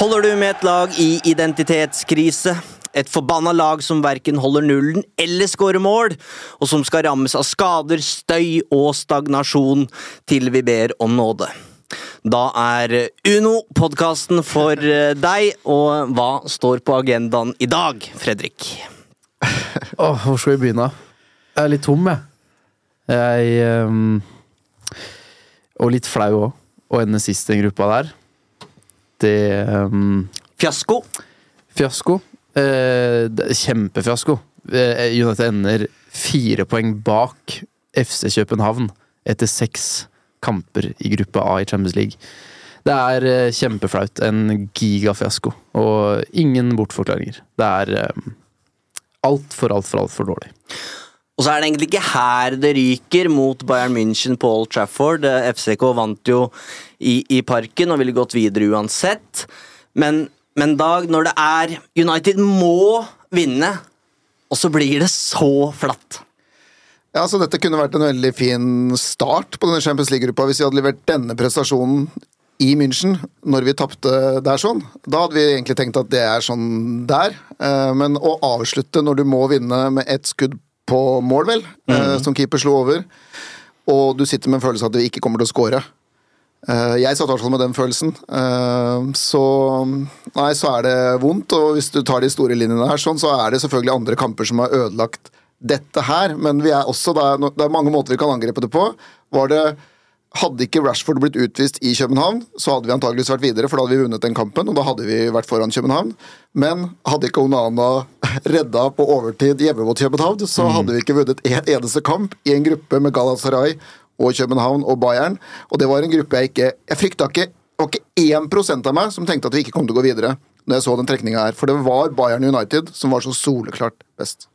Holder du med et lag i identitetskrise? Et forbanna lag som verken holder nullen eller skårer mål, og som skal rammes av skader, støy og stagnasjon til vi ber om nåde. Da er Uno podkasten for eh, deg, og hva står på agendaen i dag, Fredrik? Åh, hvor skal vi begynne? Jeg er litt tom, jeg. Jeg ehm, Og litt flau òg. Å ende sist i den gruppa der. Det um, Fiasko. Fiasko. Eh, kjempefiasko. Eh, United ender fire poeng bak FC København etter seks kamper i gruppe A i Champions League. Det er eh, kjempeflaut. En gigafiasko. Og ingen bortforklaringer. Det er eh, altfor, altfor, altfor dårlig. Og så er det egentlig ikke her det ryker mot Bayern München på Old Trafford. Eh, FCK vant jo i, i parken og ville gått videre uansett. Men, men Dag, når det er United må vinne, og så blir det så flatt. Ja, så Dette kunne vært en veldig fin start på denne Champions League-gruppa hvis vi hadde levert denne prestasjonen i München når vi tapte der sånn. Da hadde vi egentlig tenkt at det er sånn der. Eh, Men å avslutte når du må vinne med ett skudd på mål, vel, eh, som keeper slo over, og du sitter med en følelse av at du ikke kommer til å score. Eh, Jeg satt i hvert fall med den følelsen. Eh, Så nei, så er det vondt. Og hvis du tar de store linjene her, sånn, så er det selvfølgelig andre kamper som har ødelagt dette her. Men vi er også, det er, det er mange måter vi kan angripe det på. Var det hadde ikke Rashford blitt utvist i København, så hadde vi antageligvis vært videre, for da hadde vi vunnet den kampen, og da hadde vi vært foran København. Men hadde ikke Onana redda på overtid hjemme mot København, så hadde vi ikke vunnet en eneste kamp i en gruppe med Galatasaray og København og Bayern. Og det var en gruppe jeg ikke Jeg frykta ikke Det var ikke 1 av meg som tenkte at vi ikke kom til å gå videre når jeg så den trekninga her. For det var Bayern United som var så soleklart best.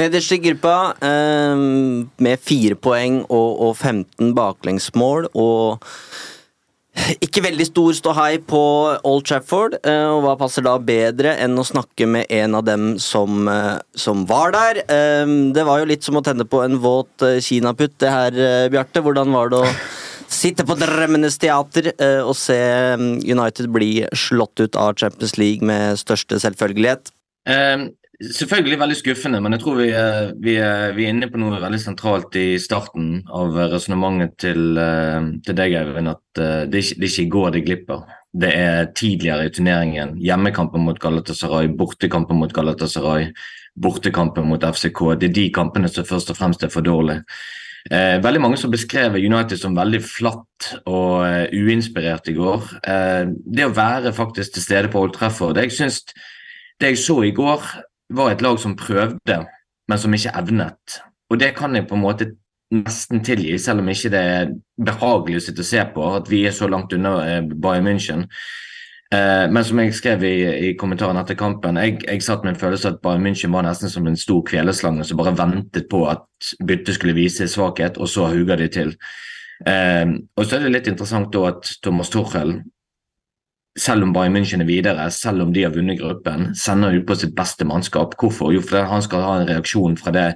Nederst i gruppa eh, med fire poeng og, og 15 baklengsmål og ikke veldig stor ståhei på Old Trafford, eh, og hva passer da bedre enn å snakke med en av dem som, eh, som var der? Eh, det var jo litt som å tenne på en våt eh, kinaputt, det her, Bjarte. Hvordan var det å sitte på Drømmenes teater og se mm, United bli slått ut av Champions League med største selvfølgelighet? Eh, selvfølgelig veldig skuffende, men jeg tror vi er, vi, er, vi er inne på noe veldig sentralt i starten av resonnementet til, eh, til deg, Eivind. At eh, det, er ikke, det er ikke i går det glipper. Det er tidligere i turneringen. Hjemmekampen mot Galatasaray, bortekampen mot Galatasaray, bortekampen mot FCK. Det er de kampene som først og fremst er for dårlige. Eh, veldig mange som beskrev United som veldig flatt og eh, uinspirert i går. Eh, det å være faktisk til stede på Old Trafford jeg synes Det jeg så i går, var et lag som prøvde, men som ikke evnet. Og det kan jeg på en måte nesten tilgi, selv om ikke det er behagelig å sitte og se på at vi er så langt unna eh, Bayern München. Eh, men som jeg skrev i, i kommentaren etter kampen, jeg, jeg satt med en følelse at Bayern München var nesten som en stor kveleslange som bare ventet på at byttet skulle vise svakhet, og så huger de til. Eh, og så er det litt interessant da at Thomas Tuchel selv om Bayern München er videre, selv om de har vunnet gruppen, sender ut på sitt beste mannskap. Hvorfor? Jo, fordi han skal ha en reaksjon fra det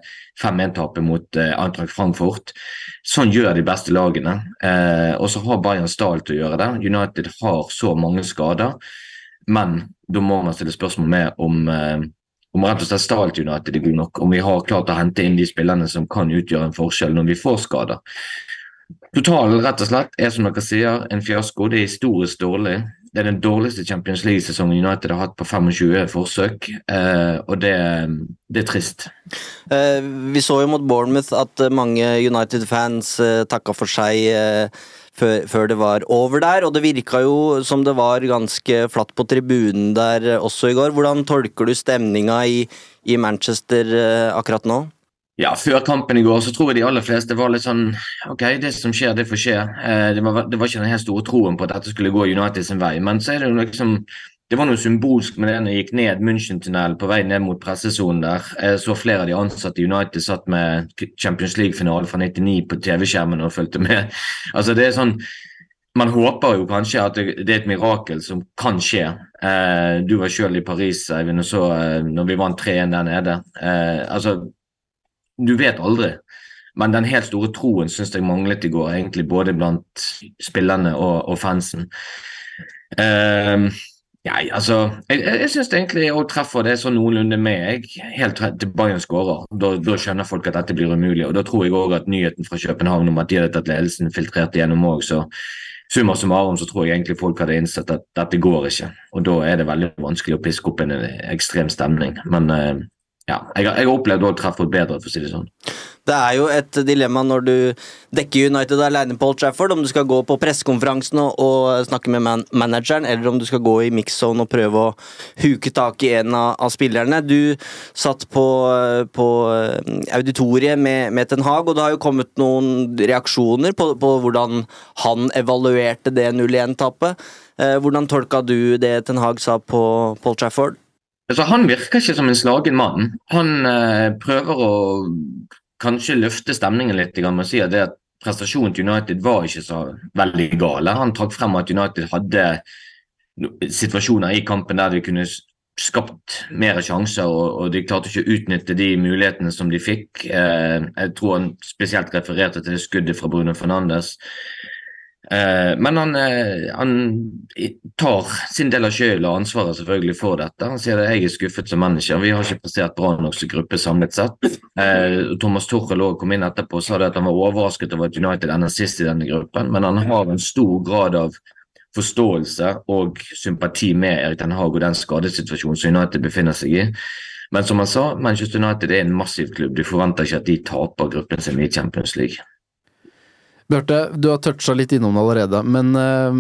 5-1-tapet mot eh, Eintracht Frankfurt. Sånn gjør de beste lagene. Eh, og så har Bayern Stahl til å gjøre det. United har så mange skader, men da må man stille spørsmål med om eh, om rett og slett Stahlt United er god nok, om vi har klart å hente inn de spillerne som kan utgjøre en forskjell når vi får skader. Totalen rett og slett er som dere sier en fiasko. Det er historisk dårlig. Det er den dårligste Champions League-sesongen United har hatt på 25 forsøk, eh, og det, det, er trist. Eh, vi så jo mot Bournemouth at mange United-fans eh, takka for seg eh, før, det var over der, og det virka jo som det var ganske flatt på tribunen der også i går. Hvordan tolker du stemninga i, i Manchester eh, akkurat nå? Ja, Før kampen i går så tror jeg de aller fleste var litt sånn Ok, det som skjer, det får skje. Eh, det, var, det, var, ikke den helt store troen på at dette skulle gå United sin vei. Men så er det jo liksom det var noe symbolsk med det når jeg gikk ned München-tunnelen på vei ned mot pressesonen der. Jeg så flere av de ansatte i United satt med Champions League-finale fra 99 på TV-skjermen og fulgte med. Altså det er sånn man håper jo kanskje at det, er et mirakel som kan skje. Eh, du var selv i Paris Eivind, og så eh, når vi vant 3-1 der nede. Eh, altså, du vet aldri. Men den helt store troen syns jeg manglet i går, egentlig både blant spillerne og, og fansen. Uh, ja, altså, jeg, jeg syns egentlig å treffer det sånn noenlunde med. Jeg, helt til Bayern skårer. Da, da, skjønner folk at dette blir umulig. og Da tror jeg òg at nyheten fra København om at de hadde tatt ledelsen, filtrerte gjennom òg. Så summa summarum så tror jeg egentlig folk hadde innsett at dette går ikke. Og da er det veldig vanskelig å piske opp en ekstrem stemning. Men uh, ja, jeg, har opplevd å treffe bedre, for å si det sånn. Det er jo et dilemma når du dekker United alene på Old Trafford, om du skal gå på pressekonferansen og, og, snakke med man manageren, eller om du skal gå i mix-zone og prøve å huke tak i en av, av spillerne. Du satt på, på eh, auditoriet med, med, Ten Hag, og det har jo kommet noen reaksjoner på, på hvordan han evaluerte det 0-1-tapet. Eh, hvordan tolka du det Ten Hag sa på Paul Trafford? Altså, han virker ikke som en slagen mann. Han eh, prøver å kanskje løfte stemningen litt med å si at, at prestasjonen til United var ikke så veldig gal. Han trakk frem at United hadde situasjoner i kampen der de kunne skapt mer sjanser, og, og de klarte ikke å utnytte de mulighetene som de fikk. Eh, jeg tror han spesielt refererte til det skuddet fra Bruno Fernandes. Eh, men han, eh, han, tar sin del av skylda og ansvaret selvfølgelig for dette. Han sier at jeg er skuffet som manager, Vi har ikke prestert bra nok som gruppe samlet sett. Eh, Thomas også kom inn etterpå og sa at han var overrasket over at United ender sist i denne gruppen, men han har en stor grad av forståelse og sympati med Erik Den Haag og den skadesituasjonen som United befinner seg i. Men som han sa, Manchester United er en massiv klubb. Du forventer ikke at de taper gruppen sin i Champions League. Bjarte, du har toucha litt innom det allerede, men uh,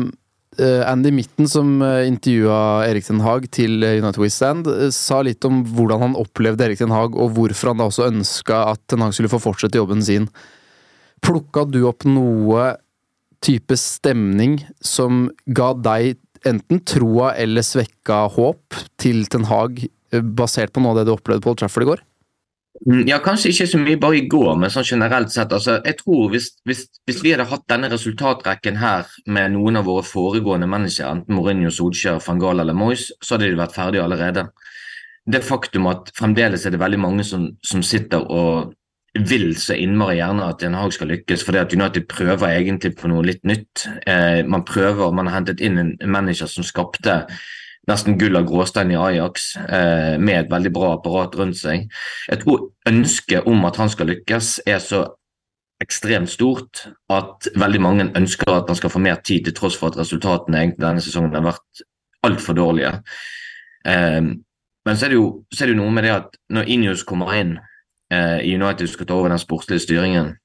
Andy Mitten, som uh, intervjua Erik Ten Hag til United West Stand, sa litt om hvordan han opplevde Erik Ten Hag, og hvorfor han da også ønska at Ten Hag skulle få fortsette jobben sin. Plukka du opp noe type stemning som ga deg enten troa eller svekka håp til Ten Hag, basert på noe av det du opplevde på Old Trafford i går? Mm, ja, Kanskje ikke så mye bare i går, men sånn generelt sett. altså jeg tror hvis, hvis, hvis, vi hadde hatt denne resultatrekken her med noen av våre foregående mennesker, enten Mourinho, Solskjær, van Gaal eller Moyes, så hadde de vært ferdige allerede. Det faktum at fremdeles er det veldig mange som, som sitter og vil så innmari gjerne at Den Haag skal lykkes, fordi at United prøver egentlig på noe litt nytt. Eh, man prøver, man har hentet inn en manager som skapte nesten gull av gråstein i Ajax, eh, med et veldig bra apparat rundt seg. Jeg tror ønsket om at han skal lykkes, er så ekstremt stort at veldig mange ønsker at han skal få mer tid, til tross for at resultatene egentlig denne sesongen har vært altfor dårlige. Eh, men så er, jo, så er, det jo, noe med det at når Injus kommer inn eh, i United skal ta over den sportslige styringen,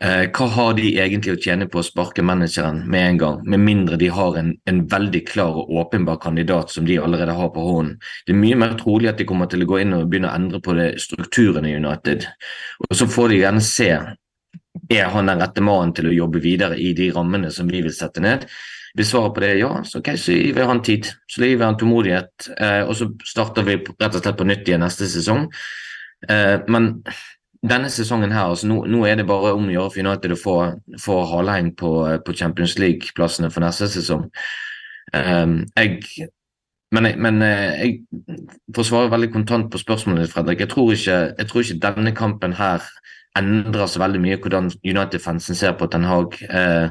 Eh, hva har de egentlig å tjene på å sparke manageren med en gang, med mindre de har en, en, veldig klar og åpenbar kandidat som de allerede har på hånden? Det er mye mer trolig at de kommer til å gå inn og begynne å endre på det strukturen i United. Og Så får de gjerne se er han den rette mannen til å jobbe videre i de rammene som vi vil sette ned. Hvis svaret på det er ja, så, okay, så gir vi han tid. Så gir vi han tålmodighet, eh, og så starter vi rett og slett på nytt igjen neste sesong. Eh, men denne sesongen her, altså nå, nå, er det bare om å gjøre for United å få, få halein på, på, Champions League-plassene for neste sesong. Um, jeg men, jeg, men eh, jeg, for svare veldig kontant på spørsmålet ditt, Fredrik. Jeg tror, ikke, jeg tror ikke denne kampen her endrer så veldig mye hvordan United-fansen ser på Ten Hag. Uh,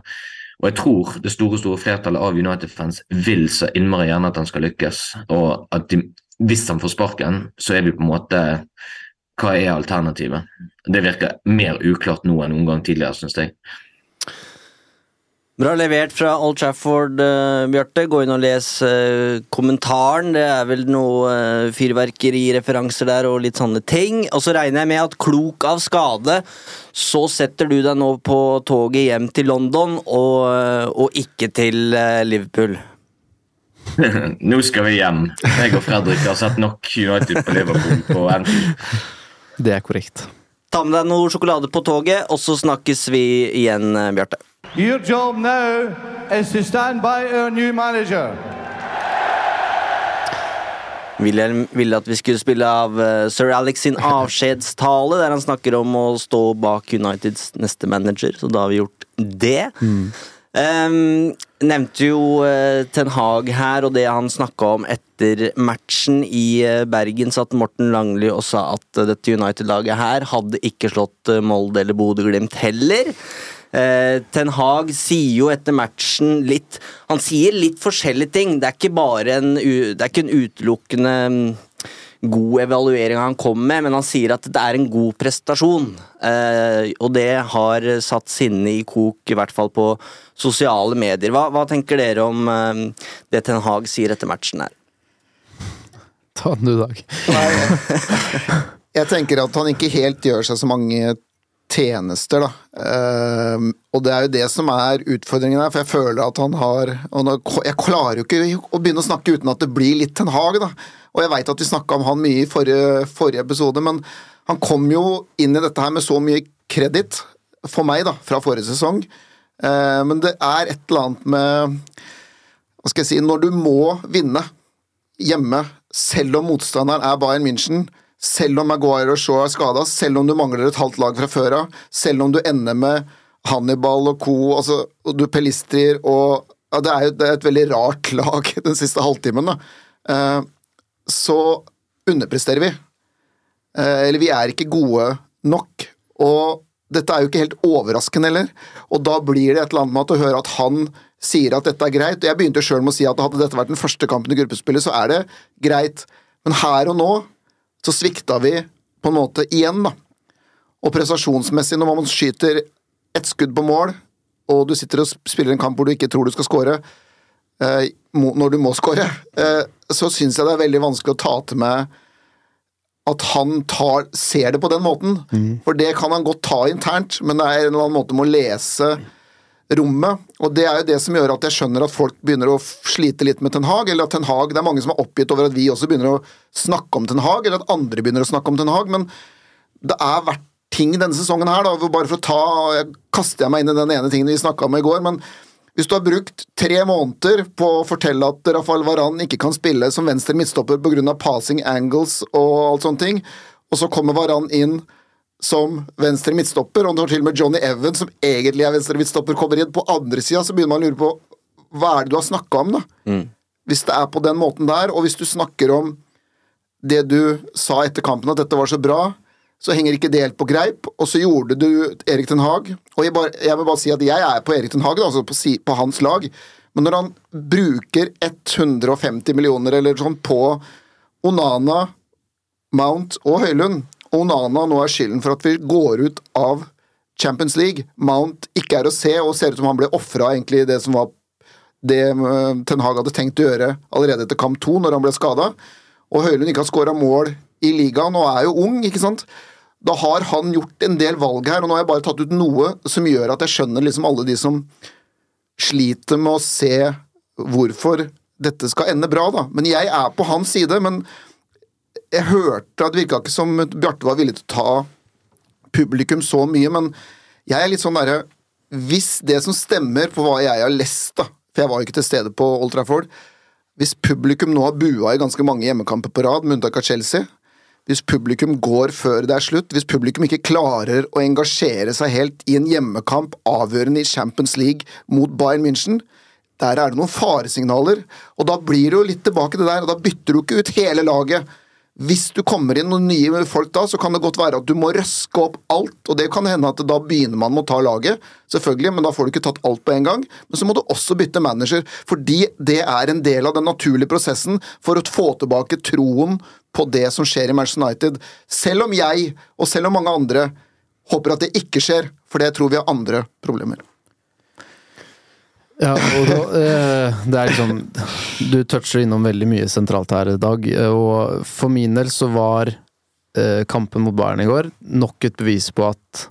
og jeg tror det store store flertallet av United-fans vil så innmari gjerne at han skal lykkes. Og at de, hvis han får sparken, så er vi på en måte Hva er alternativet? Det virker mer uklart nå enn noen gang tidligere, syns jeg. Bra levert fra Old Trafford, uh, Bjarte. Gå inn og les uh, kommentaren. Det er vel noe uh, fyrverkerireferanser der og litt sånne ting. Og så regner jeg med at klok av skade, så setter du deg nå på toget hjem til London og, og ikke til Liverpool. nå skal vi hjem. Jeg og Fredrik har sett nok United på Liverpool på Anfield. Det er korrekt. Ta med deg noe sjokolade på toget, og så snakkes vi igjen, Bjarte. Your job now is to stand by our new manager. Wilhelm ville at vi skulle spille av uh, sir Alex sin avskjedstale, der han snakker om å stå bak Uniteds neste manager, så da har vi gjort det. Mm. Um, nevnte jo uh, Ten Hag her, og det han snakka om etter matchen i uh, Bergen, satt Morten Langli og sa at uh, dette United-laget her hadde ikke slått Molde eller Bodø-Glimt heller. Eh, Ten Hag sier jo etter matchen litt Han sier litt forskjellige ting. Det er ikke bare en, det er ikke en utelukkende mm, god evaluering han kommer med, men han sier at det er en god prestasjon. Eh, og det har satt sinnet i kok, i hvert fall på sosiale medier. Hva, hva tenker dere om eh, det Ten Hag sier etter matchen her? Ta den du, Dag. Jeg tenker at han ikke helt gjør seg så mange tjenester, da. Uh, og det er jo det som er utfordringen her, for jeg føler at han har Jeg klarer jo ikke å begynne å snakke uten at det blir litt Ten Hag, da. Og jeg veit at vi snakka om han mye i forrige, forrige, episode, men han kom jo inn i dette her med så mye kreditt, for meg, da, fra forrige sesong. Uh, men det er et eller annet med Hva skal jeg si Når du må vinne hjemme, selv om motstanderen er Bayern München, selv om Maguire og Shaw er skada, selv om du mangler et halvt lag fra før av, selv om du ender med Hannibal og co. Altså, og du pelistrier og ja, det, er jo, det er et veldig rart lag den siste halvtimen. da. Eh, så underpresterer vi. Eh, eller vi er ikke gode nok. Og dette er jo ikke helt overraskende heller. Og da blir det et eller annet med at å høre at han sier at dette er greit. Og jeg begynte sjøl med å si at hadde dette vært den første kampen i gruppespillet, så er det greit. Men her og nå så svikta vi på en måte igjen, da. Og prestasjonsmessig, når man skyter ett skudd på mål, og du sitter og spiller en kamp hvor du ikke tror du skal score, eh, når du må score, eh, så syns jeg det er veldig vanskelig å ta til meg at han tar, ser det på den måten. Mm. For det kan han godt ta internt, men det er en eller annen måte med å lese rommet. Og det er jo det som gjør at jeg skjønner at folk begynner å slite litt med Ten Hag, eller at Ten Hag Det er mange som er oppgitt over at vi også begynner å snakke om Ten Hag, eller at andre begynner å snakke om Ten Hag, men det er vært ting denne sesongen her, da, bare for å ta jeg kaster jeg meg inn i den ene tingen vi snakka om i går, men hvis du har brukt tre måneder på å fortelle at Rafael Varan ikke kan spille som venstre midtstopper pga. passing angles og alt sånne ting, og så kommer Varan inn som venstre midtstopper, og når til og med Johnny Evans, som egentlig er venstre midtstopper, kommer inn på andre sida, så begynner man å lure på hva er det du har snakka om, da? Mm. Hvis det er på den måten der, og hvis du snakker om det du sa etter kampen, at dette var så bra, så henger ikke det helt på greip. Og så gjorde du Erik den Haag og jeg, bare, jeg vil bare si at jeg er på Erik Den Haag, altså på, på hans lag, men når han bruker 150 millioner eller sånn på Onana, Mount og Høylund Onana nå er skylden for at vi går ut av Champions League. Mount ikke er å se, og ser ut som han ble ofra egentlig det som var det eh, Ten Hag hadde tenkt å gjøre allerede etter kamp to, når han ble skada. Og Høylund ikke har skåra mål i ligaen og er jo ung, ikke sant. Da har han gjort en del valg her, og nå har jeg bare tatt ut noe som gjør at jeg skjønner liksom alle de som sliter med å se hvorfor dette skal ende bra, da. Men jeg er på hans side. men jeg hørte at det virka ikke som Bjarte var villig til å ta publikum så mye, men jeg er litt sånn derre Hvis det som stemmer på hva jeg har lest, da, for jeg var jo ikke til stede på Old Trafford Hvis publikum nå har bua i ganske mange hjemmekamper på rad, med unntak av Chelsea hvis publikum går før det er slutt, hvis publikum ikke klarer å engasjere seg helt i en hjemmekamp avgjørende i Champions League mot Bayern München, der er det noen faresignaler. Og da blir det jo litt tilbake til det der, og da bytter du ikke ut hele laget. Hvis du kommer inn noen nye folk da, så kan det godt være at du må røske opp alt. Og det kan hende at da begynner man med å ta laget, selvfølgelig, men da får du ikke tatt alt på en gang. Men så må du også bytte manager, fordi det er en del av den naturlige prosessen for å få tilbake troen på det som skjer i Manchester United. Selv om jeg, og selv om mange andre, håper at det ikke skjer, for det tror vi har andre problemer. Ja, og da, eh, det er liksom Du toucher innom veldig mye sentralt her i dag, og for min del så var eh, kampen mot Bayern i går nok et bevis på at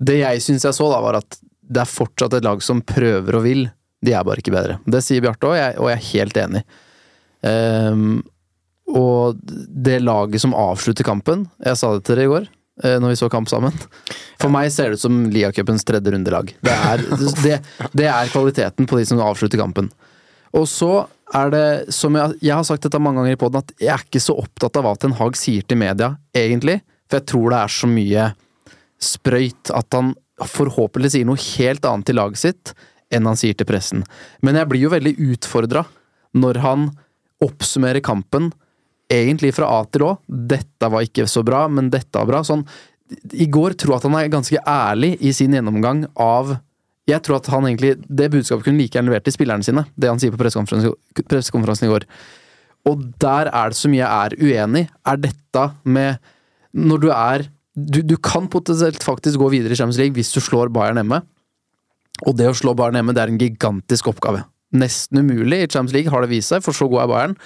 Det jeg syns jeg så, da, var at det er fortsatt et lag som prøver og vil. De er bare ikke bedre. Det sier Bjarte òg, og jeg er helt enig. Um, og det laget som avslutter kampen Jeg sa det til dere i går, eh, når vi så kamp sammen. For meg ser det ut som Liacupens tredje rundelag. Det er, det, det er kvaliteten på de som avslutter kampen. Og så er det, som jeg, jeg har sagt dette mange ganger i poden, at jeg er ikke så opptatt av hva Ten Hag sier til media, egentlig. For jeg tror det er så mye sprøyt at han forhåpentlig sier noe helt annet til laget sitt enn han sier til pressen. Men jeg blir jo veldig utfordra når han oppsummerer kampen egentlig fra A til Å. Dette var ikke så bra, men dette var bra. Sånn, I går tror jeg at han er ganske ærlig i sin gjennomgang av Jeg tror at han egentlig Det budskapet kunne like gjerne levert til spillerne sine, det han sier på pressekonferansen i går. Og der er det så mye jeg er uenig. Er dette med Når du er du, du kan potensielt faktisk gå videre i Champions League hvis du slår Bayern hjemme. Og det å slå Bayern hjemme, det er en gigantisk oppgave. Nesten umulig i Champions League, har det vist seg, for så god er Bayern.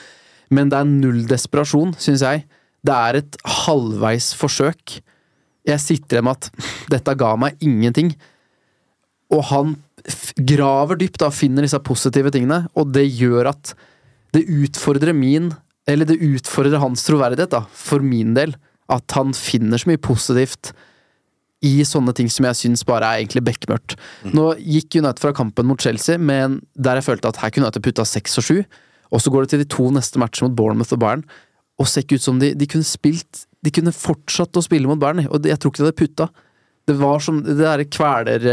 Men det er null desperasjon, syns jeg. Det er et halvveis forsøk. Jeg sitter igjen med at dette ga meg ingenting. Og han graver dypt og finner disse positive tingene, og det gjør at det utfordrer min Eller det utfordrer hans troverdighet, da, for min del. At han finner så mye positivt i sånne ting som jeg syns bare er egentlig bekmørkt. Nå gikk United fra kampen mot Chelsea men der jeg følte at her kunne United putta seks og sju, og så går det til de to neste matchene mot Bournemouth og Bayern, og ser ikke ut som de, de kunne spilt De kunne fortsatt å spille mot Bayern, og jeg tror ikke de hadde putta. Det var som det der kveler,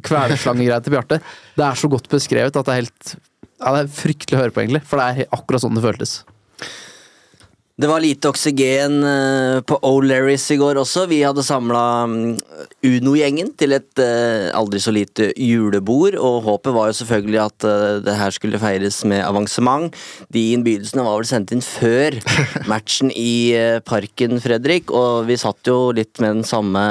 kvelerslangegreia til Bjarte. Det er så godt beskrevet at det er helt ja, Det er fryktelig å høre på, egentlig, for det er akkurat sånn det føltes. Det var lite oksygen eh, på O'Lerris i går også. Vi hadde samla Uno-gjengen til et eh, aldri så lite julebord, og håpet var jo selvfølgelig at eh, det her skulle feires med avansement. De innbydelsene var vel sendt inn før matchen i Parken, Fredrik, og vi satt jo litt med den samme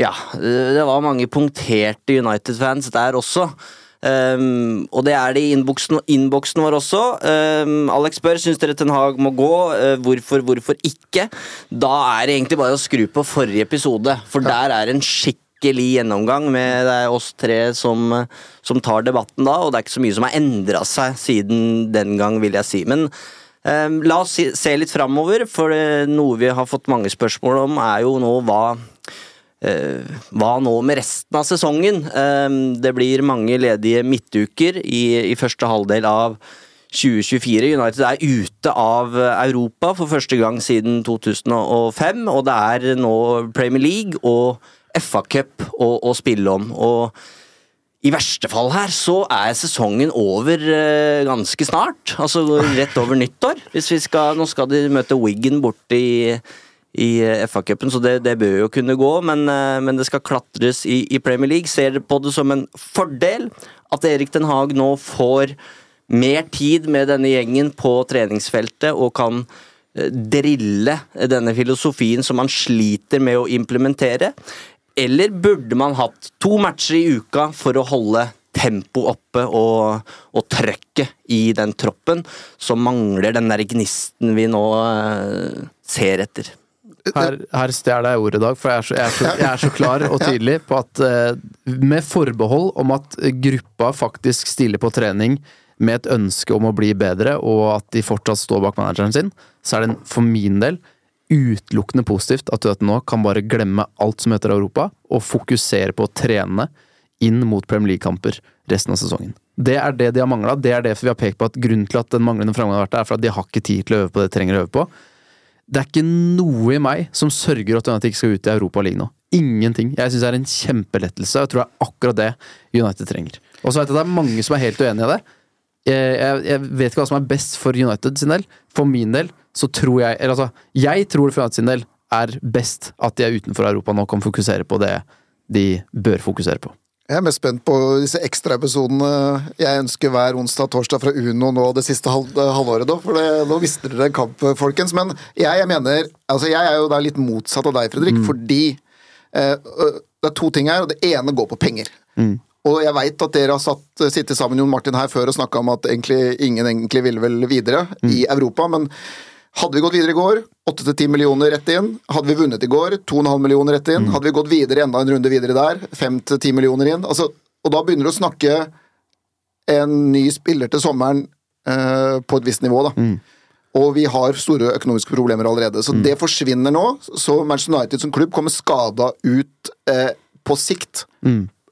Ja, det var mange punkterte United-fans der også. Um, og det er det i innboksen, vår også. Um, Alex spør syns dere Ten Hag må gå. Uh, hvorfor, hvorfor ikke? Da er det egentlig bare å skru på forrige episode, for der er en skikkelig gjennomgang med det er oss tre som, som tar debatten da, og det er ikke så mye som har endra seg siden den gang, vil jeg si. Men um, la oss se litt framover, for uh, noe vi har fått mange spørsmål om, er jo nå hva Eh, hva nå med resten av sesongen? Eh, det blir mange ledige midtuker i, i første halvdel av 2024. United er ute av Europa for første gang siden 2005, og det er nå Premier League og FA-cup å, å spille om. og i verste fall her så er sesongen over uh, ganske snart. Altså rett over nyttår. Hvis vi skal, nå skal de møte Wiggen borte i, i eh, FA-cupen, så det, det bør jo kunne gå. Men, eh, men det skal klatres i, i Premier League. Ser på det som en fordel at Erik Den Haag nå får mer tid med denne gjengen på treningsfeltet og kan eh, drille denne filosofien som man sliter med å implementere? Eller burde man hatt to matcher i uka for å holde tempo oppe og, og trøkket i den troppen som mangler den der gnisten vi nå ser etter? Her, her stjeler jeg ordet i dag, for jeg er, så, jeg, er så, jeg er så klar og tydelig på at eh, Med forbehold om at gruppa faktisk stiller på trening med et ønske om å bli bedre, og at de fortsatt står bak manageren sin, så er det for min del utelukkende positivt at du nå kan bare glemme alt som heter Europa, og fokusere på å trene inn mot Premier League-kamper resten av sesongen. Det er det de har mangla. Det er derfor vi har pekt på at grunnen til at den manglende framgangen har vært der, er for at de har ikke tid til å øve på det de trenger å øve på. Det er ikke noe i meg som sørger at United ikke skal ut i Europa League nå. Ingenting. Jeg syns det er en kjempelettelse, og jeg tror det er akkurat det United trenger. Og så vet jeg at det er mange som er helt uenig i det. Jeg, jeg, vet ikke hva som er best for United sin del. For min del så tror jeg Eller altså, jeg tror for United sin del er best at de er utenfor Europa nå, og kan fokusere på det de bør fokusere på. Jeg er mest spent på disse ekstraepisodene jeg ønsker hver onsdag og torsdag fra Uno nå det siste halv, halvåret. Da, for det, nå mister dere en kamp, folkens. Men jeg, jeg mener altså Jeg er jo da litt motsatt av deg, Fredrik, fordi eh, det er to ting her, og det ene går på penger. Og jeg veit at dere har satt, sittet sammen Jon Martin her før og snakka om at egentlig, ingen egentlig ville vel videre i Europa, men hadde vi gått videre i går, 8-10 millioner rett inn. Hadde vi vunnet i går, 2,5 millioner rett inn. Hadde vi gått videre enda en runde videre der, 5-10 millioner inn. Altså, og da begynner du å snakke en ny spiller til sommeren eh, på et visst nivå, da. Og vi har store økonomiske problemer allerede. Så det forsvinner nå. Så Manchester United som klubb kommer skada ut eh, på sikt.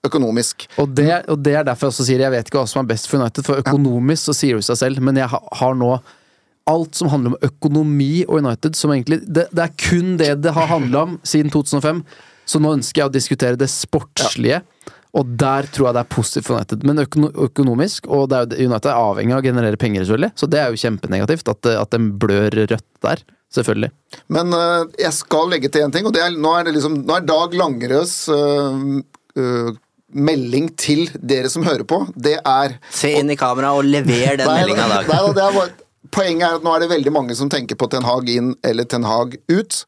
Økonomisk. Og det, og det er derfor jeg også sier jeg vet ikke hva som er best for United, for økonomisk så sier det seg selv, men jeg ha, har nå alt som handler om økonomi og United, som egentlig Det, det er kun det det har handla om siden 2005, så nå ønsker jeg å diskutere det sportslige. Og der tror jeg det er positivt for United. Men økono økonomisk, og det er, jo- United er avhengig av å generere penger, selvfølgelig, så det er jo kjempenegativt at, at den blør rødt der. Selvfølgelig. Men uh, jeg skal legge til én ting, og det er, nå er det liksom Nå er Dag Langerøds uh, uh, melding til dere som hører på, det er Se inn i kamera og lever den meldinga dag. nei, det er bare, Poenget er at nå er det veldig mange som tenker på Ten Hag inn eller Ten Hag ut.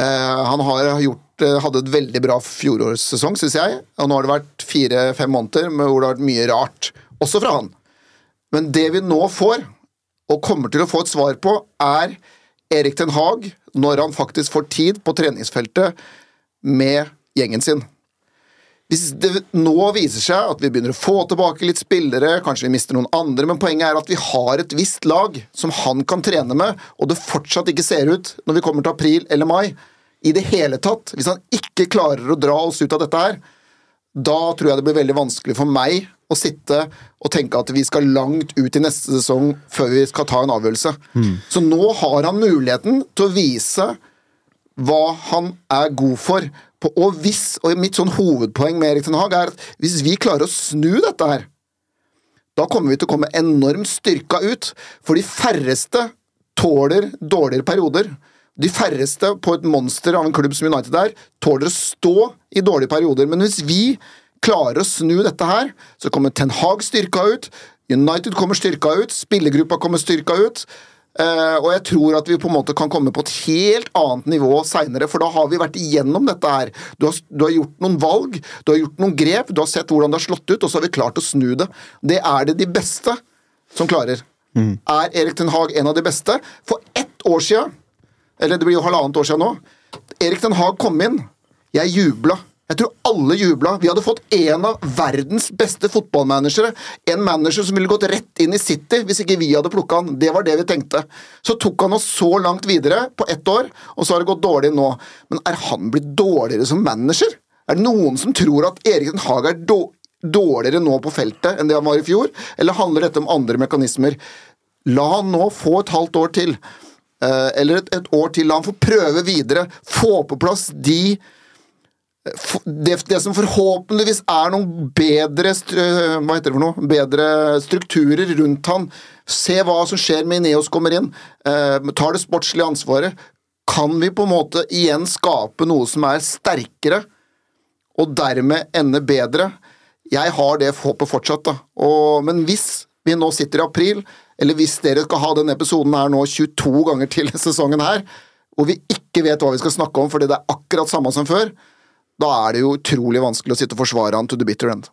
Eh, han gjort, eh, hadde et veldig bra fjorårssesong, syns jeg. Og nå har det vært fire-fem måneder hvor det har vært mye rart, også fra han. Men det vi nå får, og kommer til å få et svar på, er Erik Ten Hag når han faktisk får tid på treningsfeltet med gjengen sin. Hvis det nå viser seg at vi begynner å få tilbake litt spillere, kanskje vi mister noen andre, men poenget er at vi har et visst lag som han kan trene med, og det fortsatt ikke ser ut, når vi kommer til april eller mai, i det hele tatt Hvis han ikke klarer å dra oss ut av dette her, da tror jeg det blir veldig vanskelig for meg å sitte og tenke at vi skal langt ut i neste sesong før vi skal ta en avgjørelse. Så nå har han muligheten til å vise hva han er god for. Og hvis, og mitt sånn hovedpoeng med Erik Ten Hag er at hvis vi klarer å snu dette her, da kommer vi til å komme enormt styrka ut. For de færreste tåler dårligere perioder. De færreste på et monster av en klubb som United er, tåler å stå i dårlige perioder. Men hvis vi klarer å snu dette her, så kommer Ten Hag styrka ut, United kommer styrka ut, spillergruppa kommer styrka ut. Eh, og jeg tror at vi på en måte kan komme på et helt annet nivå seinere, for da har vi vært igjennom dette her. Du har, du har gjort noen valg, du har gjort noen grep, du har sett hvordan det har slått ut, og så har vi klart å snu det. Det er det de beste som klarer. Er Erik Ten Hag en av de beste? For ett år sia, eller det blir jo halvannet år sia nå, Erik Ten Hag kom inn. Jeg jubla. Jeg tror alle jubla. Vi hadde fått en av verdens beste fotballmanagere. En manager som ville gått rett inn i City hvis ikke vi hadde plukka han. Det var det vi tenkte. Så tok han oss så langt videre på ett år, og så har det gått dårlig nå. Men er han blitt dårligere som manager? Er det noen som tror at Erik Den Haag er dårligere nå på feltet enn det han var i fjor, eller handler dette om andre mekanismer? La han nå få et halvt år til, eh, eller et, et år til. La han få prøve videre. Få på plass de det, det som forhåpentligvis er noen bedre Hva heter det for noe? Bedre strukturer rundt han. Se hva som skjer med Ineos kommer inn. Eh, tar det sportslige ansvaret. Kan vi på en måte igjen skape noe som er sterkere, og dermed ende bedre? Jeg har det håpet fortsatt, da. Og, men hvis vi nå sitter i april, eller hvis dere skal ha denne episoden her nå 22 ganger til sesongen her, og vi ikke vet hva vi skal snakke om fordi det er akkurat samme som før, da er det jo utrolig vanskelig å sitte og forsvare han to the bitter end.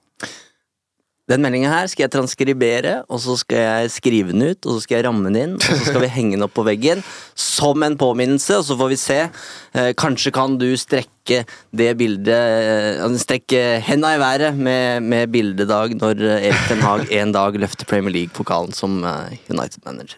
Den meldinga her skal jeg transkribere, og så skal jeg skrive den ut, og så skal jeg ramme den inn, og så skal vi henge den opp på veggen som en påminnelse, og så får vi se. Eh, kanskje kan du strekke det bildet eh, Strekke henda i været med, med bildedag når eh, Erik Den Haag en dag løfter Premier League-pokalen som eh, United-manager.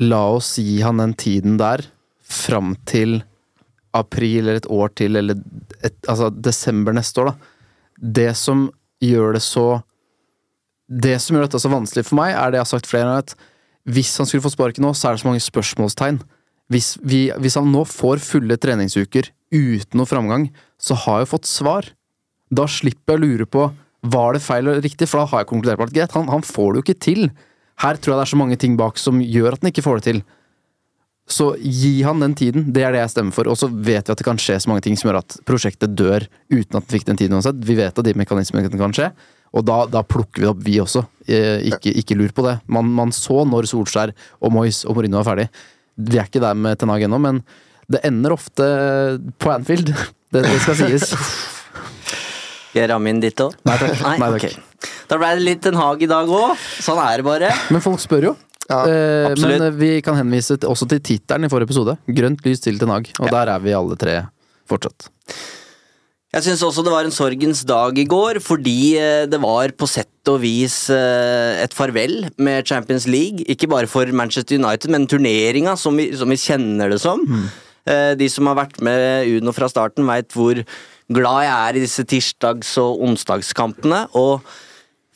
la oss gi han den tiden der fram til april eller et år til, eller et, altså desember neste år, da. Det som gjør det så Det som gjør dette så vanskelig for meg, er det jeg har sagt flere ganger, at hvis han skulle få sparken nå, så er det så mange spørsmålstegn. Hvis, vi, hvis han nå får fulle treningsuker uten noe framgang, så har jeg fått svar. Da slipper jeg å lure på var det feil eller riktig, for da har jeg konkludert på at greit, han, han får det jo ikke til. Her tror jeg det er så mange ting bak som gjør at han ikke får det til. Så gi han den tiden, det er det jeg stemmer for. Og så vet vi at det kan skje så mange ting som gjør at prosjektet dør uten at den fikk den tiden uansett. Vi vet at de mekanismene kan skje, og da, da plukker vi det opp, vi også. Eh, ikke, ikke lur på det. Man, man så når Solskjær og Moyes og Mourinho var ferdig. Vi er ikke der med Ten ennå, men det ender ofte på Anfield. Det, det skal sies. Skal jeg ramme inn ditt òg? Nei takk. Nei, takk. ok. Da ble det litt en hag i dag òg. Sånn er det bare. Men folk spør jo. Ja, Eh, men eh, vi kan henvise til, også til tittelen i forrige episode. Grønt lys til en Hag. Og der er vi alle tre fortsatt. Jeg syns også det var en sorgens dag i går, fordi eh, det var på sett og vis eh, et farvel med Champions League. Ikke bare for Manchester United, men turneringa som vi, som vi kjenner det som. Mm. De som har vært med Uno fra starten, veit hvor glad jeg er i disse tirsdags- og onsdagskampene. og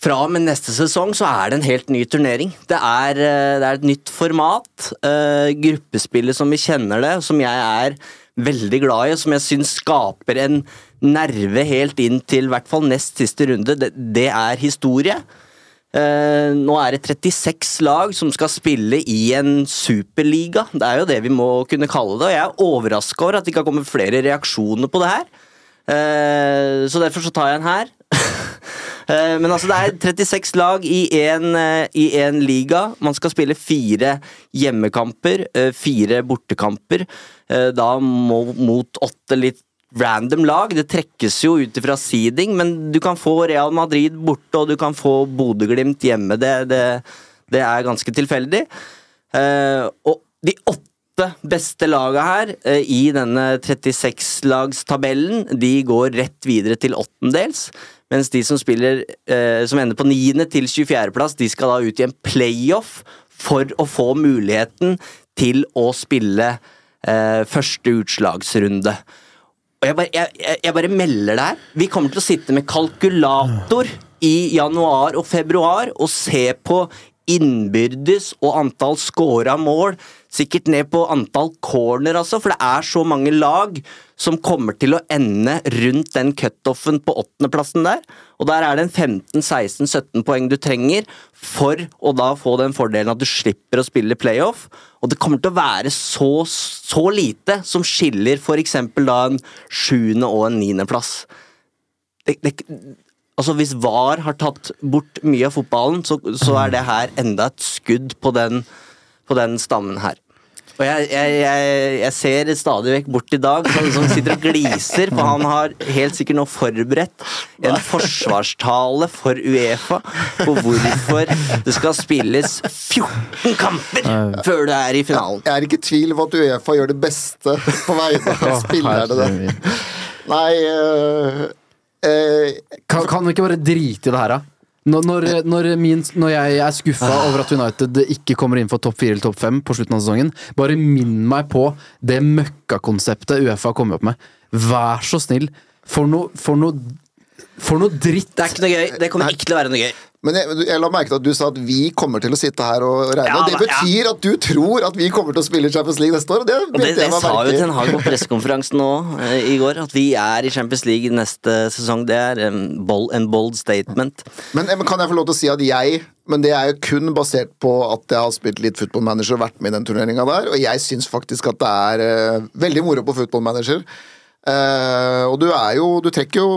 fra og med neste sesong så er det en helt ny turnering. Det er, eh, det er et nytt format. Uh, gruppespillet som vi kjenner det, som jeg er veldig glad i, og som jeg syns skaper en nerve helt inn til i hvert fall nest siste runde, det, det er historie. Eh, nå er det 36 lag som skal spille i en superliga. Det er jo det vi må kunne kalle det. Og jeg er overraska over at det ikke har kommet flere reaksjoner på det her. Eh, så derfor så tar jeg den her. Eh, Men altså, det er 36 lag i en, eh, en liga. Man skal spille fire hjemmekamper, fire bortekamper. Da mot åtte litt random lag. Det trekkes jo ut ifra seeding, men du kan få Real Madrid borte, og du kan få Bodø-Glimt hjemme. Det, det, det er ganske tilfeldig. Og de åtte beste laga her eh, i denne 36-lagstabellen, de går rett videre til åttendels. Mens de som spiller eh, som ender på 9. til 24.-plass, de skal da ut i en playoff for å få muligheten til å spille eh, første utslagsrunde. Og jeg bare, jeg, jeg bare melder det her. Vi kommer til å sitte med kalkulator i januar og februar og se på innbyrdes og antall scora mål. Sikkert ned på antall corner, altså, for det er så mange lag som kommer til å ende rundt den cutoffen på åttendeplassen der. Og der er det en 15-16-17 poeng du trenger for å da få den fordelen at du slipper å spille playoff. Og det kommer til å være så, så lite som skiller f.eks. da en sjuende- og en niendeplass. Det, det, altså Hvis VAR har tatt bort mye av fotballen, så, så er det her enda et skudd på den, på den stammen her. Og jeg, jeg, jeg, jeg ser stadig vekk bort i dag, som, som sitter og gliser, for han har helt sikkert nå forberedt en forsvarstale for Uefa på hvorfor det skal spilles 14 kamper før du er i finalen. Jeg er ikke i tvil om at Uefa gjør det beste på vegne av spillerne. der. Nei øh, Kan, kan vi ikke bare drite i det her, da? Når, når, når, min, når jeg er skuffa over at United ikke kommer inn for topp fire eller topp fem på slutten av sesongen, bare minn meg på det møkkakonseptet Uefa har kommet opp med. Vær så snill. For noe, for noe, for noe dritt. Det er ikke noe gøy. Det kommer ikke til å være noe gøy. Men jeg, jeg la merke til at du sa at vi kommer til å sitte her og regne. Ja, og det betyr betyr at du tror at vi kommer til å spille i Champions League neste år. Og det, Og det, det, det sa jo. Ten Hag på pressekonferansen nå eh, i går, at vi er i Champions League neste sesong. Det er en bold, en bold statement. Men, eh, men kan jeg få lov til å si at jeg Men det er jo kun basert på at jeg har spilt litt Football Manager og vært med i den turneringa der, og jeg syns faktisk at det er eh, veldig moro på Football Manager. Eh, og du er jo Du trekker jo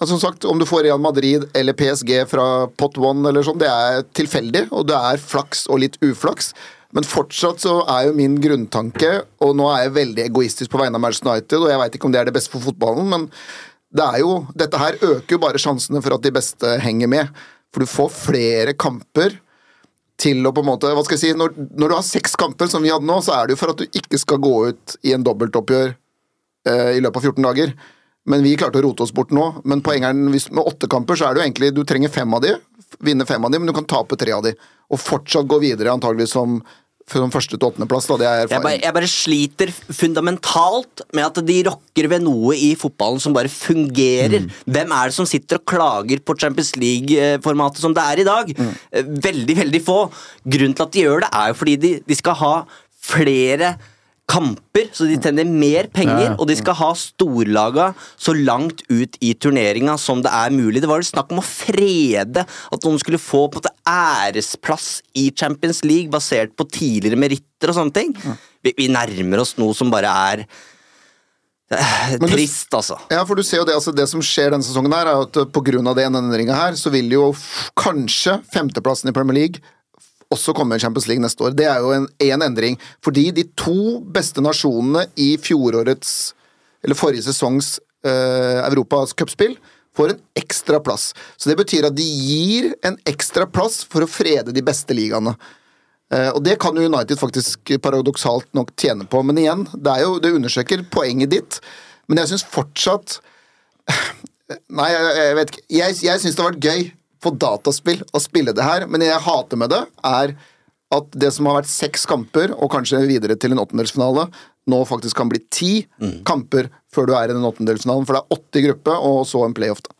altså Som sagt, om du får Real Madrid eller PSG fra pot one eller sånn, det er tilfeldig, og det er flaks og litt uflaks. Men fortsatt så er jo min grunntanke, og nå er jeg veldig egoistisk på vegne av Manchester United, og jeg veit ikke om det er det beste for fotballen, men det er jo, dette her øker jo bare sjansene for at de beste henger med. For du får flere kamper til å på en måte Hva skal jeg si Når, når du har seks kamper, som vi hadde nå, så er det jo for at du ikke skal gå ut i en dobbeltoppgjør i løpet av 14 dager. Men vi klarte å rote oss bort nå. Men poenget er hvis med åtte kamper, så er det jo egentlig Du trenger fem av de, vinne fem av de, men du kan tape tre av de. Og fortsatt gå videre, antageligvis som, som første til åttendeplass. Det er Jeg jeg bare sliter fundamentalt med at de rokker ved noe i fotballen som bare fungerer. Hvem er det som sitter og klager på Champions League-formatet som det er i dag? Mm. Veldig, veldig få. Grunnen til at de gjør det, er jo fordi de, de skal ha flere kamper, så de tjener mer penger, og de skal ha storlaga så langt ut i turneringa som det er mulig. Det var vel snakk om å frede at noen skulle få på en æresplass i Champions League basert på tidligere meritter og sånne ting. Vi, vi nærmer oss noe som bare er eh, du- trist, altså. Ja, for du ser jo det, altså det som skjer denne sesongen her, er at av den endringa her, så vil jo kanskje femteplassen i Premier League også komme i Champions League neste år. Det er jo en, en endring. Fordi de to beste nasjonene i fjorårets, eller forrige sesongs eh, Europas cupspill får en ekstra plass. Så det betyr at de gir en ekstra plass for å frede de beste ligaene. Eh, og det kan United faktisk paradoksalt nok tjene på. Men igjen, det, er jo, det undersøker poenget ditt. Men jeg syns fortsatt Nei, jeg, jeg vet ikke. Jeg, jeg syns det har vært gøy på dataspill å spille det her, men det jeg hater med det, er at det som har vært seks kamper, og kanskje videre til en åttendelsfinale, nå faktisk kan bli ti kamper før du er i den åttendelsfinalen. For det er åtte i gruppe, og så en playoff, da.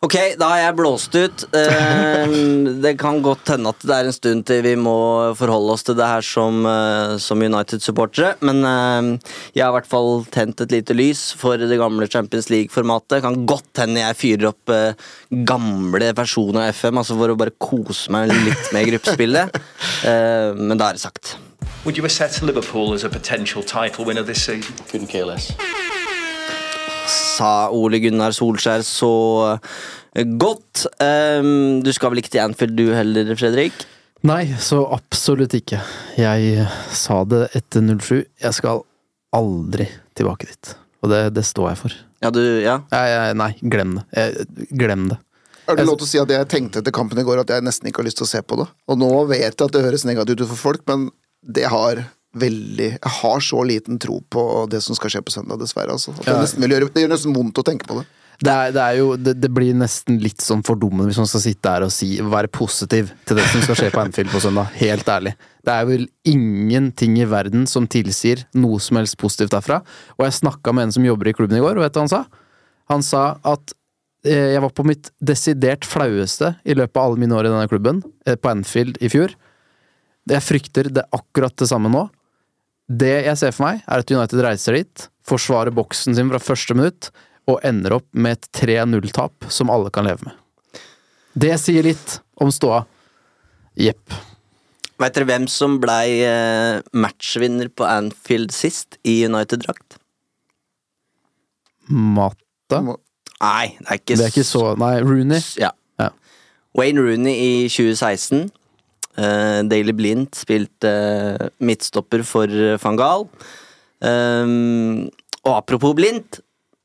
Ok, da har jeg blåst ut. Eh, det kan godt hende at det er en stund til vi må forholde oss til det her som, eh, som United-supportere, men eh, jeg har i hvert fall tent et lite lys for det gamle Champions League-formatet. Kan godt hende jeg fyrer opp eh, gamle versjoner av FM, altså for å bare kose meg litt med gruppespillet. Eh, men da er det sagt. Would you assess Liverpool as a potential title winner this season? Couldn't care less. Sa Ole Gunnar Solskjær så eh, godt. Um, du skal vel ikke til Anfield du heller, Fredrik? Nei, så absolutt ikke. Jeg sa det etter 07. Jeg skal aldri tilbake dit. Og det, det står jeg for. Ja, du, ja. Jeg, jeg, nei, glem det. Jeg, glem det. Er det lov til å si at jeg tenkte etter kampen i går at jeg nesten ikke har lyst til å se på det? Og nå vet jeg at det høres negativt ut for folk, men det har veldig Jeg har så liten tro på det som skal skje på søndag, dessverre. Altså. Det, nesten det gjør nesten vondt å tenke på det. Det, er, det, er jo, det, blir nesten litt sånn fordummende hvis man skal sitte her og si, være positiv til det som skal skje på Anfield på søndag. Helt ærlig. Det er vel ingenting i verden som tilsier noe som helst positivt derfra. Og jeg snakka med en som jobber i klubben i går, og vet du hva han sa? Han sa at eh, Jeg var på mitt desidert flaueste i løpet av alle mine år i denne klubben, eh, på Anfield i fjor. Jeg frykter det akkurat det samme nå. Det jeg ser for meg, er at United reiser dit, forsvarer boksen sin fra første minutt, og ender opp med et 3-0-tap som alle kan leve med. Det sier litt om ståa. Jepp. Veit dere hvem som blei eh, matchvinner på Anfield sist i United-drakt? Matta? Nei, det er ikke Det er ikke så Nei, Rooney? Ja. Ja. Wayne Rooney i 2016. Uh, Daily Blind spilte uh, midtstopper for uh, van Gaal. Um, og apropos Blindt,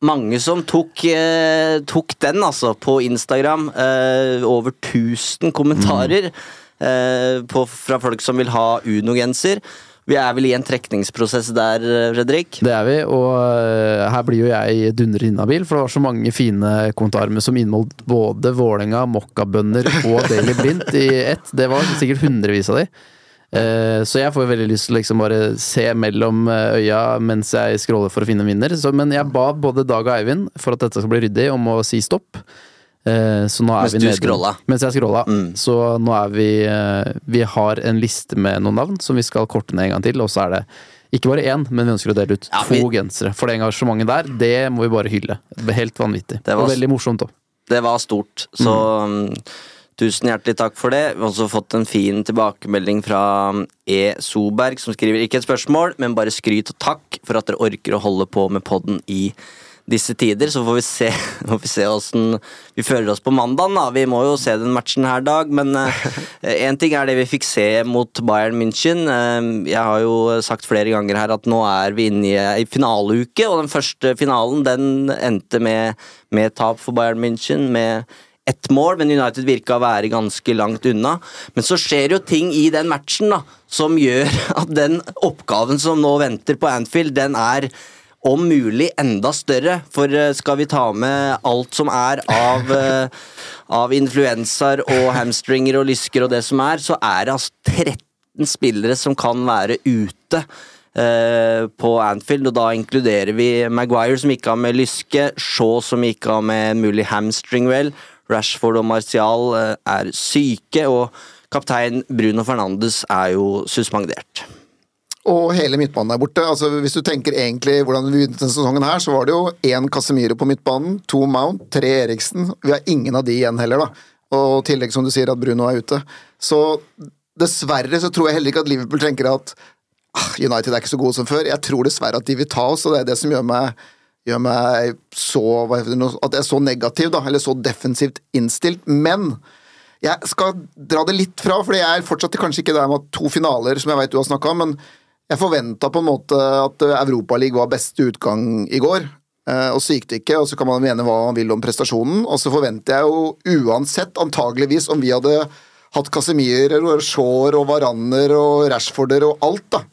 mange som tok, uh, tok den, altså, på Instagram. Eh, over 1000 kommentarer eh, på, fra folk som vil ha Uno-genser. Vi er vel i en trekningsprosess der, eh, Fredrik? Det er vi, og øh, her blir jo jeg dundre inhabil, for det var så mange fine kommentarer med som inneholdt både Vålerenga, mokkabønner og Daily Blindt i ett. Det var sikkert hundrevis av de. Eh, Så jeg får veldig lyst til å liksom bare se mellom eh, øya mens jeg scroller for å finne en vinner. Men jeg ba både Dag og Eivind, for at dette skal bli ryddig, om å si stopp. Eh, Så nå er Mens vi du scrolla. Mens jeg scrolla. Mm. Så nå er vi eh, Vi har en liste med noen navn som vi skal korte ned en gang til, og så er det ikke bare én, men vi ønsker å dele ut Ja, to vi- gensere. For det engasjementet der, det må vi bare hylle. Helt vanvittig. Det var- Og veldig morsomt òg. Det var stort, så mm. tusen hjertelig takk for det. Vi har også fått en fin tilbakemelding fra mm, E. Soberg, som skriver ikke et spørsmål, men bare skryt og takk for at dere orker å holde på med podden i disse tider. Så får vi se får vi se åssen vi føler oss på mandagen. Da. Vi må jo se den matchen her, Dag, men én ting er det vi fikk se mot Bayern München. Eh, jeg har jo sagt flere ganger her at nå er vi inne i ei finaleuke, og den første finalen den endte med, med tap for Bayern München. med ett mål, men United virka å være ganske langt unna. Men så skjer jo ting i den matchen da, som gjør at den oppgaven som nå venter på Anfield, den er om mulig enda større. For eh, skal vi ta med alt som er av, eh, av influensaer og hamstringer og lysker og det som er, så er det altså 13 spillere som kan være ute. Uh, på Anfield, og da inkluderer vi Maguire som ikke har med lyske, Shaw som ikke har med mulig hamstring. Rashford og Martial uh, er syke, og kaptein Bruno Fernandes er jo suspendert. Og hele midtbanen er borte. Altså, hvis du tenker egentlig hvordan vi begynte denne sesongen her, så var det jo én Casemiro på midtbanen, to Mount, tre Eriksen. Vi har ingen av de igjen heller, da. Og i tillegg, som du sier, at Bruno er ute. Så dessverre så tror jeg heller ikke at Liverpool tenker at ah, United er ikke så gode som før. Jeg tror dessverre at de vil ta oss, og det er det som gjør meg, gjør meg så At jeg er så negativ, da. Eller så defensivt innstilt. Men jeg skal dra det litt fra, for jeg er fortsatt kanskje ikke der med to finaler, som jeg vet du har snakka om, men jeg forventa på en måte at Europaligaen var beste utgang i går. eh, Og så gikk det ikke, og så kan man mene hva man vil om prestasjonen. Og så forventer jeg jo uansett, antageligvis, om vi hadde hatt Casemirer og Shaw og Varander og Rashforder og alt, da,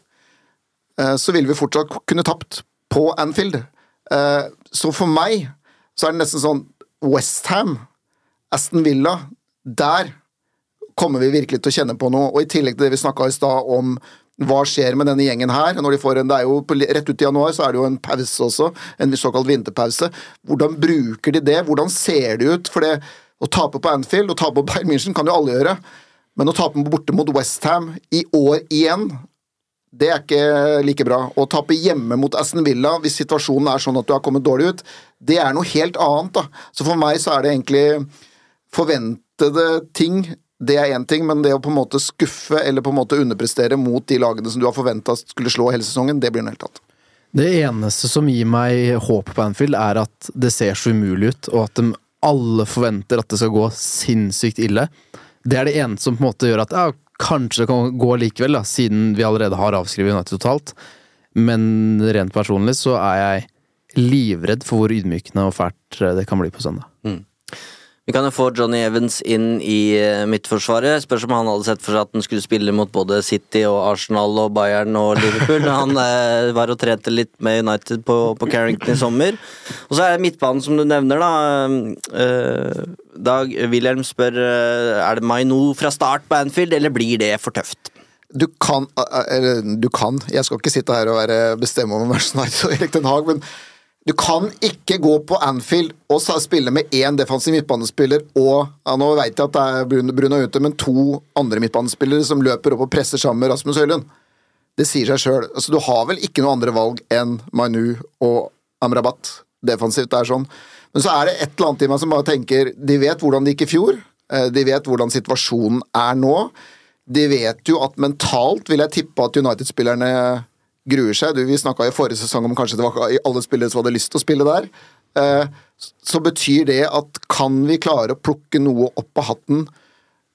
eh, så ville vi fortsatt kunne tapt på Anfield. Eh, Så for meg så er det nesten sånn Westham, Aston Villa, der kommer vi virkelig til å kjenne på noe. Og i tillegg til det vi snakka i stad om hva skjer med denne gjengen her? Når de får en, det er jo Rett ut i januar så er det jo en pause også, en såkalt vinterpause. Hvordan bruker de det? Hvordan ser det ut? For det, å tape på Anfield og tape på Bayern München kan jo alle gjøre, men å tape borte mot Westham i år igjen det er ikke like bra. Å tape hjemme mot Aston Villa hvis situasjonen er sånn at du har kommet dårlig ut, det er noe helt annet. da. Så for meg så er det egentlig forventede ting. Det er én ting, men det å på en måte skuffe eller på en måte underprestere mot de lagene som du har forventa skulle slå hele sesongen, det blir noe helt annet. Det eneste som gir meg håp på Anfield, er at det ser så umulig ut, og at de alle forventer at det skal gå sinnssykt ille. Det er det eneste som på en måte gjør at ja, kanskje det kan gå likevel, da, siden vi allerede har avskrevet United totalt. Men rent personlig så er jeg livredd for hvor ydmykende og fælt det kan bli på søndag. Vi kan jo få Johnny Evans inn i eh, midtforsvaret. Spørs om han hadde sett for seg at han skulle spille mot både City og Arsenal og Bayern og Liverpool. Han eh, var og trente litt med United på, på Carrington i sommer. Og så er det midtbanen som du nevner, da. Eh, Dag Wilhelm spør eh, er det Maino fra start på Anfield, eller blir det for tøft? Du kan Eller, du kan. Jeg skal ikke sitte her og være bestemme over Manchester United og Erik Den Haag, men Du kan ikke gå på Anfield og spille med én defensiv midtbanespiller og ja, Nå vet jeg at det er Bruno, ute, men to andre midtbanespillere som løper opp og presser sammen med Rasmus Høylund. Det sier seg sjøl. Altså, du har vel ikke noe andre valg enn Manu og Amrabat defensivt. Er sånn. Men så er det et eller annet i meg som bare tenker De vet hvordan det gikk i fjor. eh, De vet hvordan situasjonen er nå. De vet jo at mentalt vil jeg tippe at United-spillerne gruer seg. Du, vi snakka i forrige sesong om kanskje det var alle spillere som hadde lyst til å spille der. Eh, Så betyr det at kan vi klare å plukke noe opp av hatten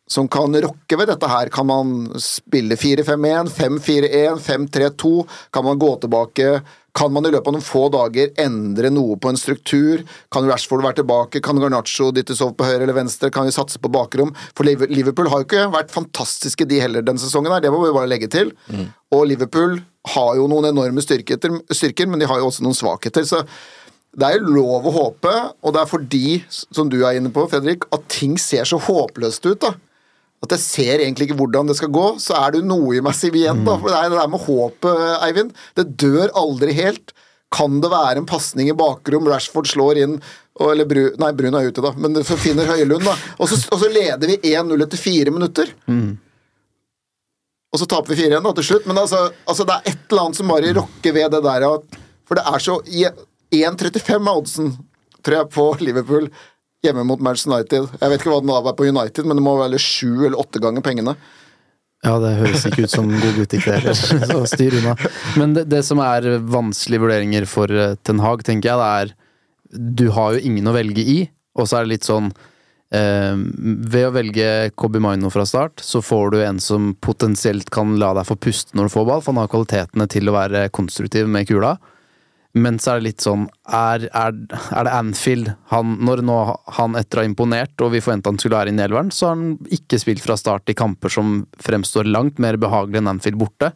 som kan rokke ved dette her? Kan man spille 4-5-1, 5-4-1, 5-3-2? Kan man gå tilbake? Kan man i løpet av noen få dager endre noe på en struktur? Kan Rashford være tilbake? Kan Garnaccio dyttes over på høyre eller venstre? Kan vi satse på bakrom? For Liverpool har jo ikke vært fantastiske de heller denne sesongen, her, det må vi bare legge til. Og Liverpool har jo noen enorme styrker, styrker, men de har jo også noen svakheter. så det er jo lov å håpe, og det er fordi, som du er inne på, Fredrik, at ting ser så håpløst ut. da. At jeg ser egentlig ikke hvordan det skal gå. Så er det jo noe i meg som igjen, da. For det er det der med håpet, Eivind. Det dør aldri helt. Kan det være en pasning i bakrom, Rashford slår inn eller Bru, Nei, Brun er ute, da, men så finner Høylund, da. Og så, og så leder vi 1-0 etter fire minutter. Og så taper vi 4-1 da, til slutt. Men altså, altså, det er et eller annet som bare rokker ved det der at For det er så 1,35 er oddsen, tror jeg, på Liverpool hjemme mot Manchester United. Jeg vet ikke hva den er på United, men det må være sju eller åtte ganger pengene. Ja, det høres ikke ut som god butikk, det heller. Så styr unna. Men det, det som er vanskelige vurderinger for eh, Ten Hag, tenker jeg, det er Du har jo ingen å velge i, og så er det litt sånn Ved å velge Kobi Maino fra start, så får du en som potensielt kan la deg få puste når du får ball, for han har kvalitetene til å være konstruktiv med kula. Men så er det litt sånn Er, er, er det Anfield han, Når nå han etter å ha imponert, og vi forventa han skulle være inne i elveren, så har han ikke spilt fra start i kamper som fremstår langt mer behagelig enn Anfield borte.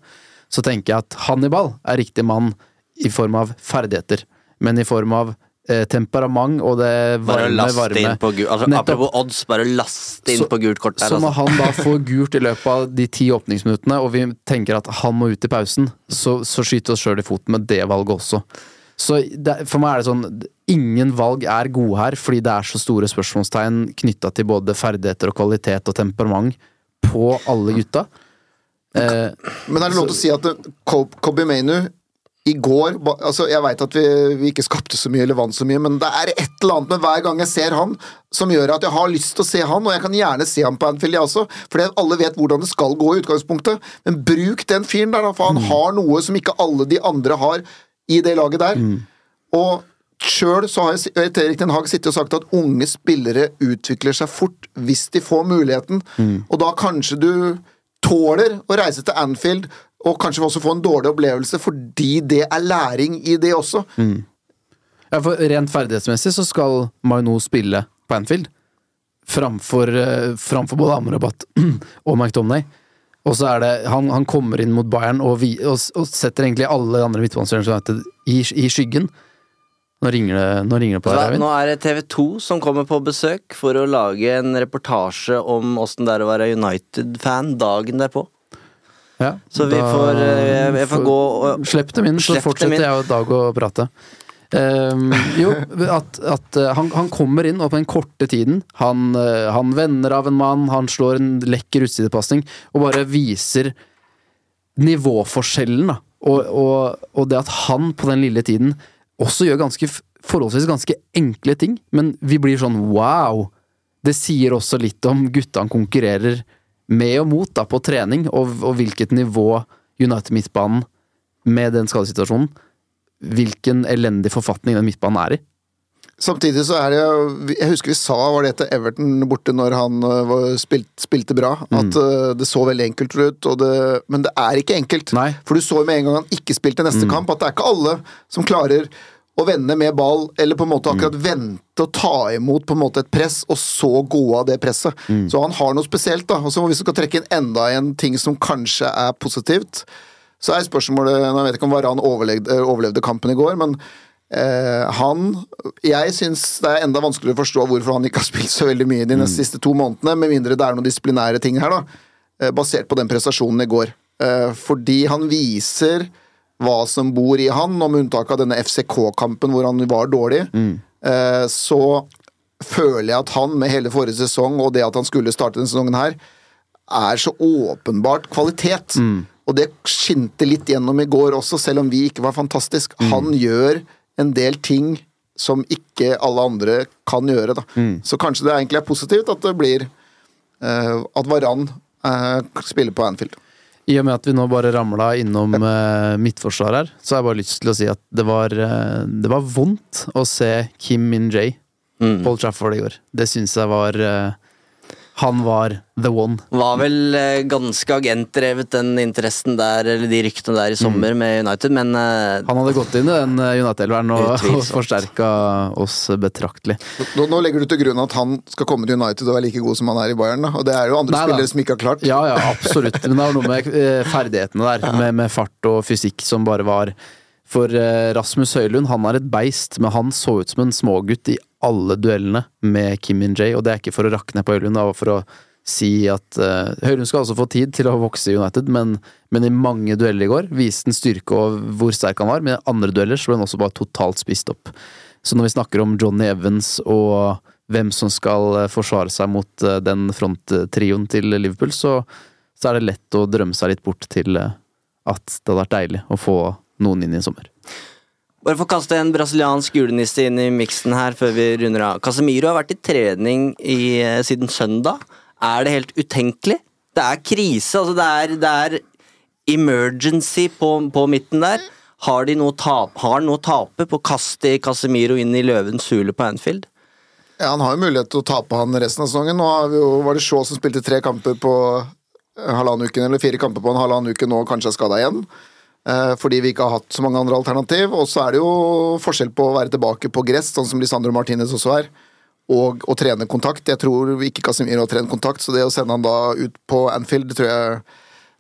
Så tenker jeg at Hannibal er riktig mann i form av ferdigheter, men i form av eh, temperament og det Bare å varme, laste varme inn på gult. Altså, Nettopp. apropos odds, bare laste inn Så- på gult kort der. Så når Altså. han da får gult i løpet av de ti åpningsminuttene, og vi tenker at han må ut i pausen, så, så skyter vi oss sjøl i foten med det valget også. Så det, for meg er det sånn Ingen valg er gode her, fordi det er så store spørsmålstegn knytta til både ferdigheter og kvalitet og temperament på alle gutta. Eh, Men er det lov til å si at Kobe Mainu i går altså Jeg veit at vi, vi ikke skapte så mye eller vant så mye, men det er et eller annet med hver gang jeg ser han som gjør at jeg har lyst til å se han, og jeg kan gjerne se han på Anfield, jeg også, for alle vet hvordan det skal gå i utgangspunktet. Men bruk den fyren der, for han har noe som ikke alle de andre har i det laget der. Og sjøl så har Erik Den Haag sittet og sagt at unge spillere utvikler seg fort hvis de får muligheten. Og da kanskje du tåler å reise til Anfield og kanskje også få en dårlig opplevelse fordi det er læring i det også. ja, for rent ferdighetsmessig så skal Maino spille på Anfield. Framfor, eh, framfor både Amrabat og McDonagh. Og så er det Han, han kommer inn mot Bayern og, vi, og, og setter egentlig alle andre midtbanespillere i, i skyggen. Nå ringer det, nå ringer det på deg, Eivind. nå er det TV 2 som kommer på besøk for å lage en reportasje om åssen det er å være United-fan dagen derpå. Ja, Så vi får, eh, jeg- jeg får gå og- Slipp dem inn, så fortsetter inn. jeg og Dag å prate. Um, jo, at, at eh, han, han kommer inn, og på den korte tiden han, eh, han vender av en mann, han slår en lekker utsidepasning, og bare viser nivåforskjellen, da. Og, og, og det at han på den lille tiden også gjør ganske forholdsvis ganske enkle ting, men vi blir sånn wow! Det sier også litt om gutta han konkurrerer med og mot da, på trening, og, og hvilket nivå United Midtbanen, med den skadesituasjonen, hvilken elendig forfatning den midtbanen er i. Samtidig så er det Jeg husker vi sa var det etter Everton borte når han øh, var, spilt, spilte bra, at mm. det så veldig enkelt ut, og det, men det er ikke enkelt. Nei. For du så med en gang han ikke spilte neste kamp, at det er ikke alle som klarer å vende med ball, eller på en måte akkurat vente og ta imot på en måte et press, og så gå av det presset. Så han har noe spesielt, da. Og så hvis du skal trekke inn enda en ting som kanskje er positivt, så er spørsmålet Jeg vet ikke om Varan overlevde, overlevde kampen i går, men eh, han Jeg syns det er enda vanskeligere å forstå hvorfor han ikke har spilt så veldig mye de neste siste to månedene, med mindre det er noen disiplinære ting her, da. Eh, basert på den prestasjonen i går. Eh, fordi han viser hva som bor i han, og med unntak av denne FCK-kampen hvor han var dårlig, eh, så føler jeg at han med hele forrige sesong og det at han skulle starte denne sesongen her, er så åpenbart kvalitet. Og det skinte litt gjennom i går også, selv om vi ikke var fantastisk. Han gjør en del ting som ikke alle andre kan gjøre, da. Så kanskje det egentlig er positivt at det blir eh, At Varan eh, spiller på Anfield. I og med at vi nå bare ramla innom uh, midtforsvar her, så har jeg bare lyst til å si at det var, uh, det var vondt å se Kim Min-jae Mm. Paul Trafford i går. Det syns jeg var eh, Han var the one. Var vel eh, ganske agentdrevet, den interessen der, eller de ryktene der i sommer med United, men eh, Han hadde gått inn i den eh, United-elveren og, og forsterka oss betraktelig. Nå, nå legger du til grunn at han skal komme til United og være like god som han er i Bayern, da. Og det er jo andre Nei da. spillere som ikke har klart. Ja, ja, absolutt. Men det var noe med eh, ferdighetene der, med, med fart og fysikk som bare var For eh, Rasmus Høylund, han er et beist, men han så ut som en smågutt i alle duellene med Kim Min-jae, og det er ikke for å rakke ned på Høylund, det var for å si at uh, Høylund skal også få tid til å vokse i United, men, men i mange dueller i går viste han styrke og hvor sterk han var, men i andre dueller så ble han også bare totalt spist opp. Så når vi snakker om Johnny Evans og hvem som skal eh, forsvare seg mot eh, den fronttrioen til Liverpool, så, så er det lett å drømme seg litt bort til eh, at det hadde vært deilig å få noen inn i en sommer. Bare for å kaste en brasiliansk julenisse inn i miksen her før vi runder av. Casemiro har vært i trening i, eh, siden søndag. Er det helt utenkelig? Det er krise. altså Det er, det er emergency på, på midten der. Har de noe, tap, har noe å tape på å kaste Casemiro inn i løvens hule på Anfield? Ja, Han har jo mulighet til å tape han resten av sesongen. Nå var det Shaw som spilte tre kamper på eh, halvannen uke, eller fire kamper på en halvannen uke nå, kanskje er skada igjen. Eh, fordi vi ikke har hatt så mange andre alternativ. Og så er det jo forskjell på å være tilbake på gress, sånn som Lisandro Martinez også er, og å trene kontakt. Jeg tror ikke Casemiro har trent kontakt, så det å sende han da ut på Anfield, det tror jeg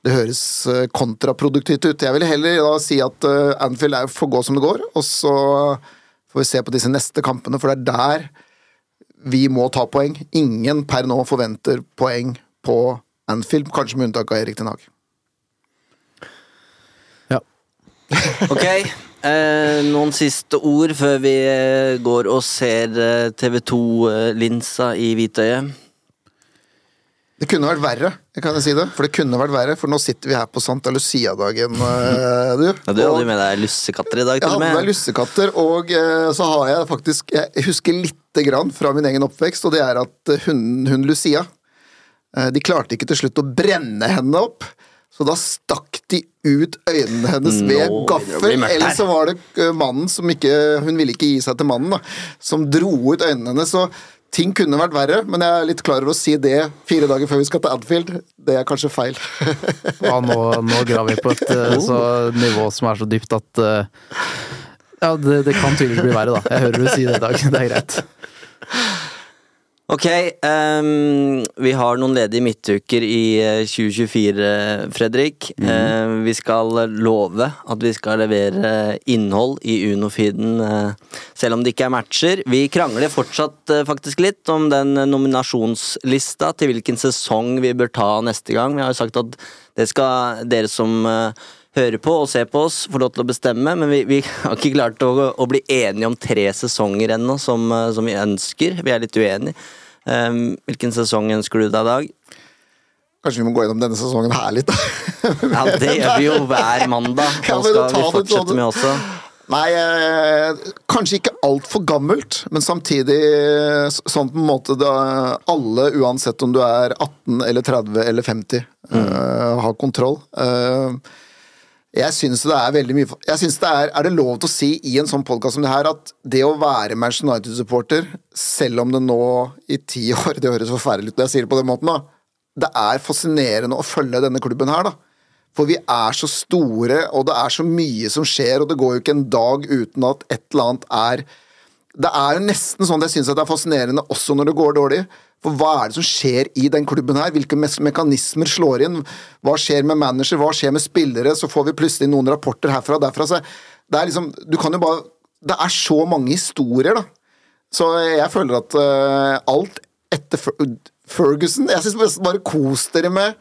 det høres eh, kontraproduktivt ut. Jeg vil heller da si at eh, Anfield er for gå som det går, og så får vi se på disse neste kampene, for det er der vi må ta poeng. Ingen per nå forventer poeng på Anfield, kanskje med unntak av Erik Ten Hag. Ok, eh, noen siste ord før vi eh, går og ser eh, TV2-linsa i hvitøyet. Det kunne vært verre, kan jeg si det. For det kunne vært verre, for nå sitter vi her på Santa Lucia-dagen, eh, du. Ja, du hadde jo med deg lussekatter i dag, Jeg til og hadde med med. lussekatter, og eh, så har jeg faktisk Jeg husker lite grann fra min egen oppvekst, og det er at hunden hun, hun Lucia eh, De klarte ikke til slutt å brenne henne opp. Så da stakk de ut øynene hennes ved gaffel. Eller så var det eh, mannen som ikke Hun ville ikke gi seg til mannen, da. Som dro ut øynene hennes. Så ting kunne vært verre, men jeg er litt klar over å si det fire dager før vi skal til Adfield. Det er kanskje feil. Ja, nå, nå graver vi på et eh, så nivå som er så dypt at eh, Ja, det, det kan tydeligvis bli verre, da. Jeg hører du si det i dag. Det er greit. Ok, um, vi har noen ledige midtuker i eh, 2024, Fredrik. Eh, vi skal love at vi skal levere innhold i Unofiden, uh, selv om det ikke er matcher. Vi krangler fortsatt uh, faktisk litt om den nominasjonslista til hvilken sesong vi bør ta neste gang. Vi har jo sagt at det skal dere som eh, hører på og ser på oss, få lov til å bestemme, men vi, vi har ikke klart å, å bli enige om tre sesonger ennå, som, eh, som vi ønsker. Vi er litt uenige. Um, hvilken sesong ønsker du deg, Dag? Kanskje vi må gå gjennom denne sesongen her litt, da. Ja, det gjør vi jo hver mandag, og skal vi det fortsette sånn. med også. Nei, eh, kanskje ikke altfor gammelt, men samtidig sånn på en måte da alle, uansett om du er 18 eller 30 eller 50, eh, har kontroll. Eh, jeg syns det er veldig mye Jeg synes det er, er det lov til å si i en sånn podkast som det her at det å være Manchester United-supporter, selv om det nå i ti år Det høres forferdelig ut når jeg sier det på den måten, da. Det er fascinerende å følge denne klubben her, da. For vi er så store, og det er så mye som skjer, og det går jo ikke en dag uten at et eller annet er Det er jo nesten sånn at jeg syns det er fascinerende også når det går dårlig. For hva er det som skjer i den klubben her? Hvilke mekanismer slår inn? Hva skjer med manager? Hva skjer med spillere? Så får vi plutselig noen rapporter herfra og derfra. Så det er liksom Du kan jo bare Det er så mange historier, da. Så jeg føler at uh, alt etter Fer- Ferguson Jeg syns bare, kos dere med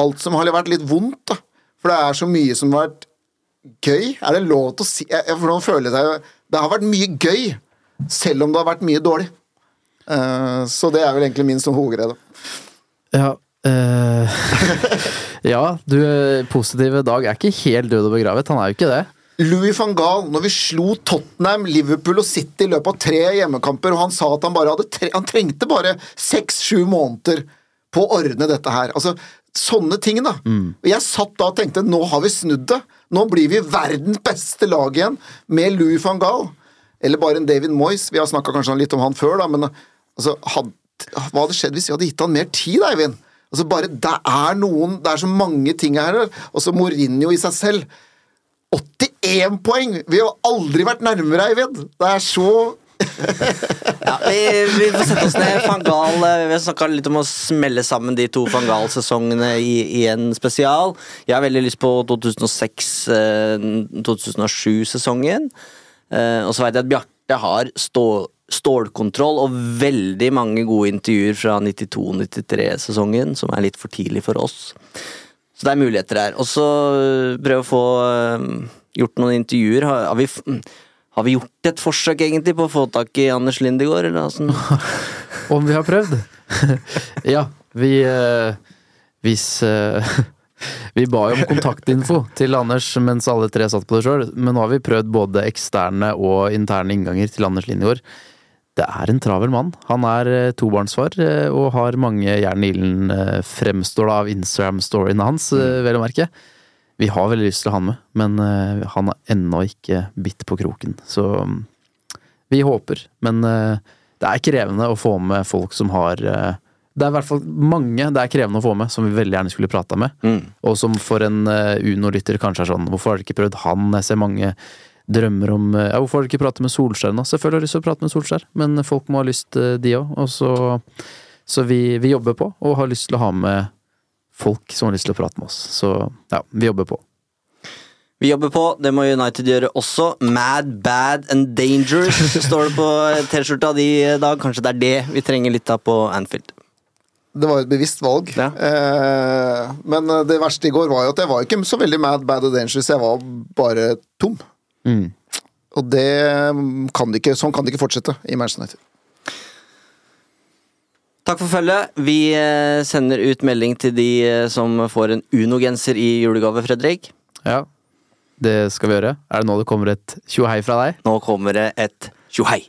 alt som har vært litt vondt, da. For det er så mye som har vært gøy? Er det lov til å si jeg, jeg, For nå føler det Det har vært mye gøy, selv om det har vært mye dårlig. Uh, så det er vel egentlig min som hovedgreie. Ja Uh, Ja, du eh, positive Dag er ikke helt død og begravet. Han er jo ikke det. Louis van Gaal, når vi slo Tottenham, Liverpool og City i løpet av tre hjemmekamper, og han sa at han bare hadde tre, han trengte bare seks-sju måneder på å ordne dette her. Altså, sånne ting, da. Og Jeg satt da og tenkte nå har vi snudd det. Nå blir vi verdens beste lag igjen med Louis van Gaal. Eller bare en David Moyes. Vi har snakka kanskje litt om han før, da, men altså, had, hva hadde skjedd hvis vi hadde gitt han mer tid, Eivind? Altså bare, Det er noen, det er så mange ting her. Og så Mourinho i seg selv. 81 poeng! Vi har aldri vært nærmere, Eivind! Det er så Ja, vi, vi får sette oss ned. Fangal, eh, Vi har snakka litt om å smelle sammen de to Van Gaal-sesongene i, i en spesial. Jeg har veldig lyst på 2006-2007-sesongen. Eh, og så veit jeg at Bjarte har stå, stålkontroll og veldig mange gode intervjuer fra 92-93-sesongen, som er litt for tidlig for oss. Så det er muligheter her. Og så øh, prøve å få øh, gjort noen intervjuer. Har, har, vi, har vi gjort et forsøk egentlig på å få tak i Anders Lindegård, eller åssen? Om vi har prøvd? ja, vi eh, Hvis eh, Vi ba jo om kontaktinfo til Anders mens alle tre satt på det sjøl, men nå har vi prøvd både eksterne og interne innganger til Anders Lindegård. Det er en travel mann. Han er eh, tobarnsfar eh, og har mange jern i ilden, eh, fremstår det av Instagram-storyene hans, eh, vel å merke. Vi har veldig lyst til å ha han med, men han har ennå ikke bitt på kroken. Så mm, vi håper, men det er krevende å få med folk som har Det er i hvert fall mange det er krevende å få med, som vi veldig gjerne skulle prata med. Og som for en uh, Uno-lytter kanskje er sånn Hvorfor har dere ikke prøvd han? Jeg ser mange drømmer om eh, Ja, hvorfor har dere ikke pratet med Solskjær nå? Selvfølgelig har jeg lyst til å prate med Solskjær, men folk må ha lyst, eh, de òg. Og så Så vi, vi jobber på, og har lyst til å ha med folk som har lyst til å prate med oss. Så ja, vi jobber på. Vi jobber på, det må United gjøre også. Mad, bad and dangerous står det på T-skjorta di i dag. Kanskje det er det vi trenger litt av på Anfield. Det var et bevisst valg. Eh, men eh, det verste i går var jo at jeg var ikke så veldig mad, bad og dangerous. Jeg var bare tom. Mm. Og det kan det ikke, sånn kan det ikke fortsette i Manchester United. Takk for følget. Vi eh, sender ut melding til de eh, som får en Uno-genser i julegave, Fredrik. Ja, det skal vi gjøre. Er det nå det kommer et tjohei fra deg? Nå kommer det et tjohei.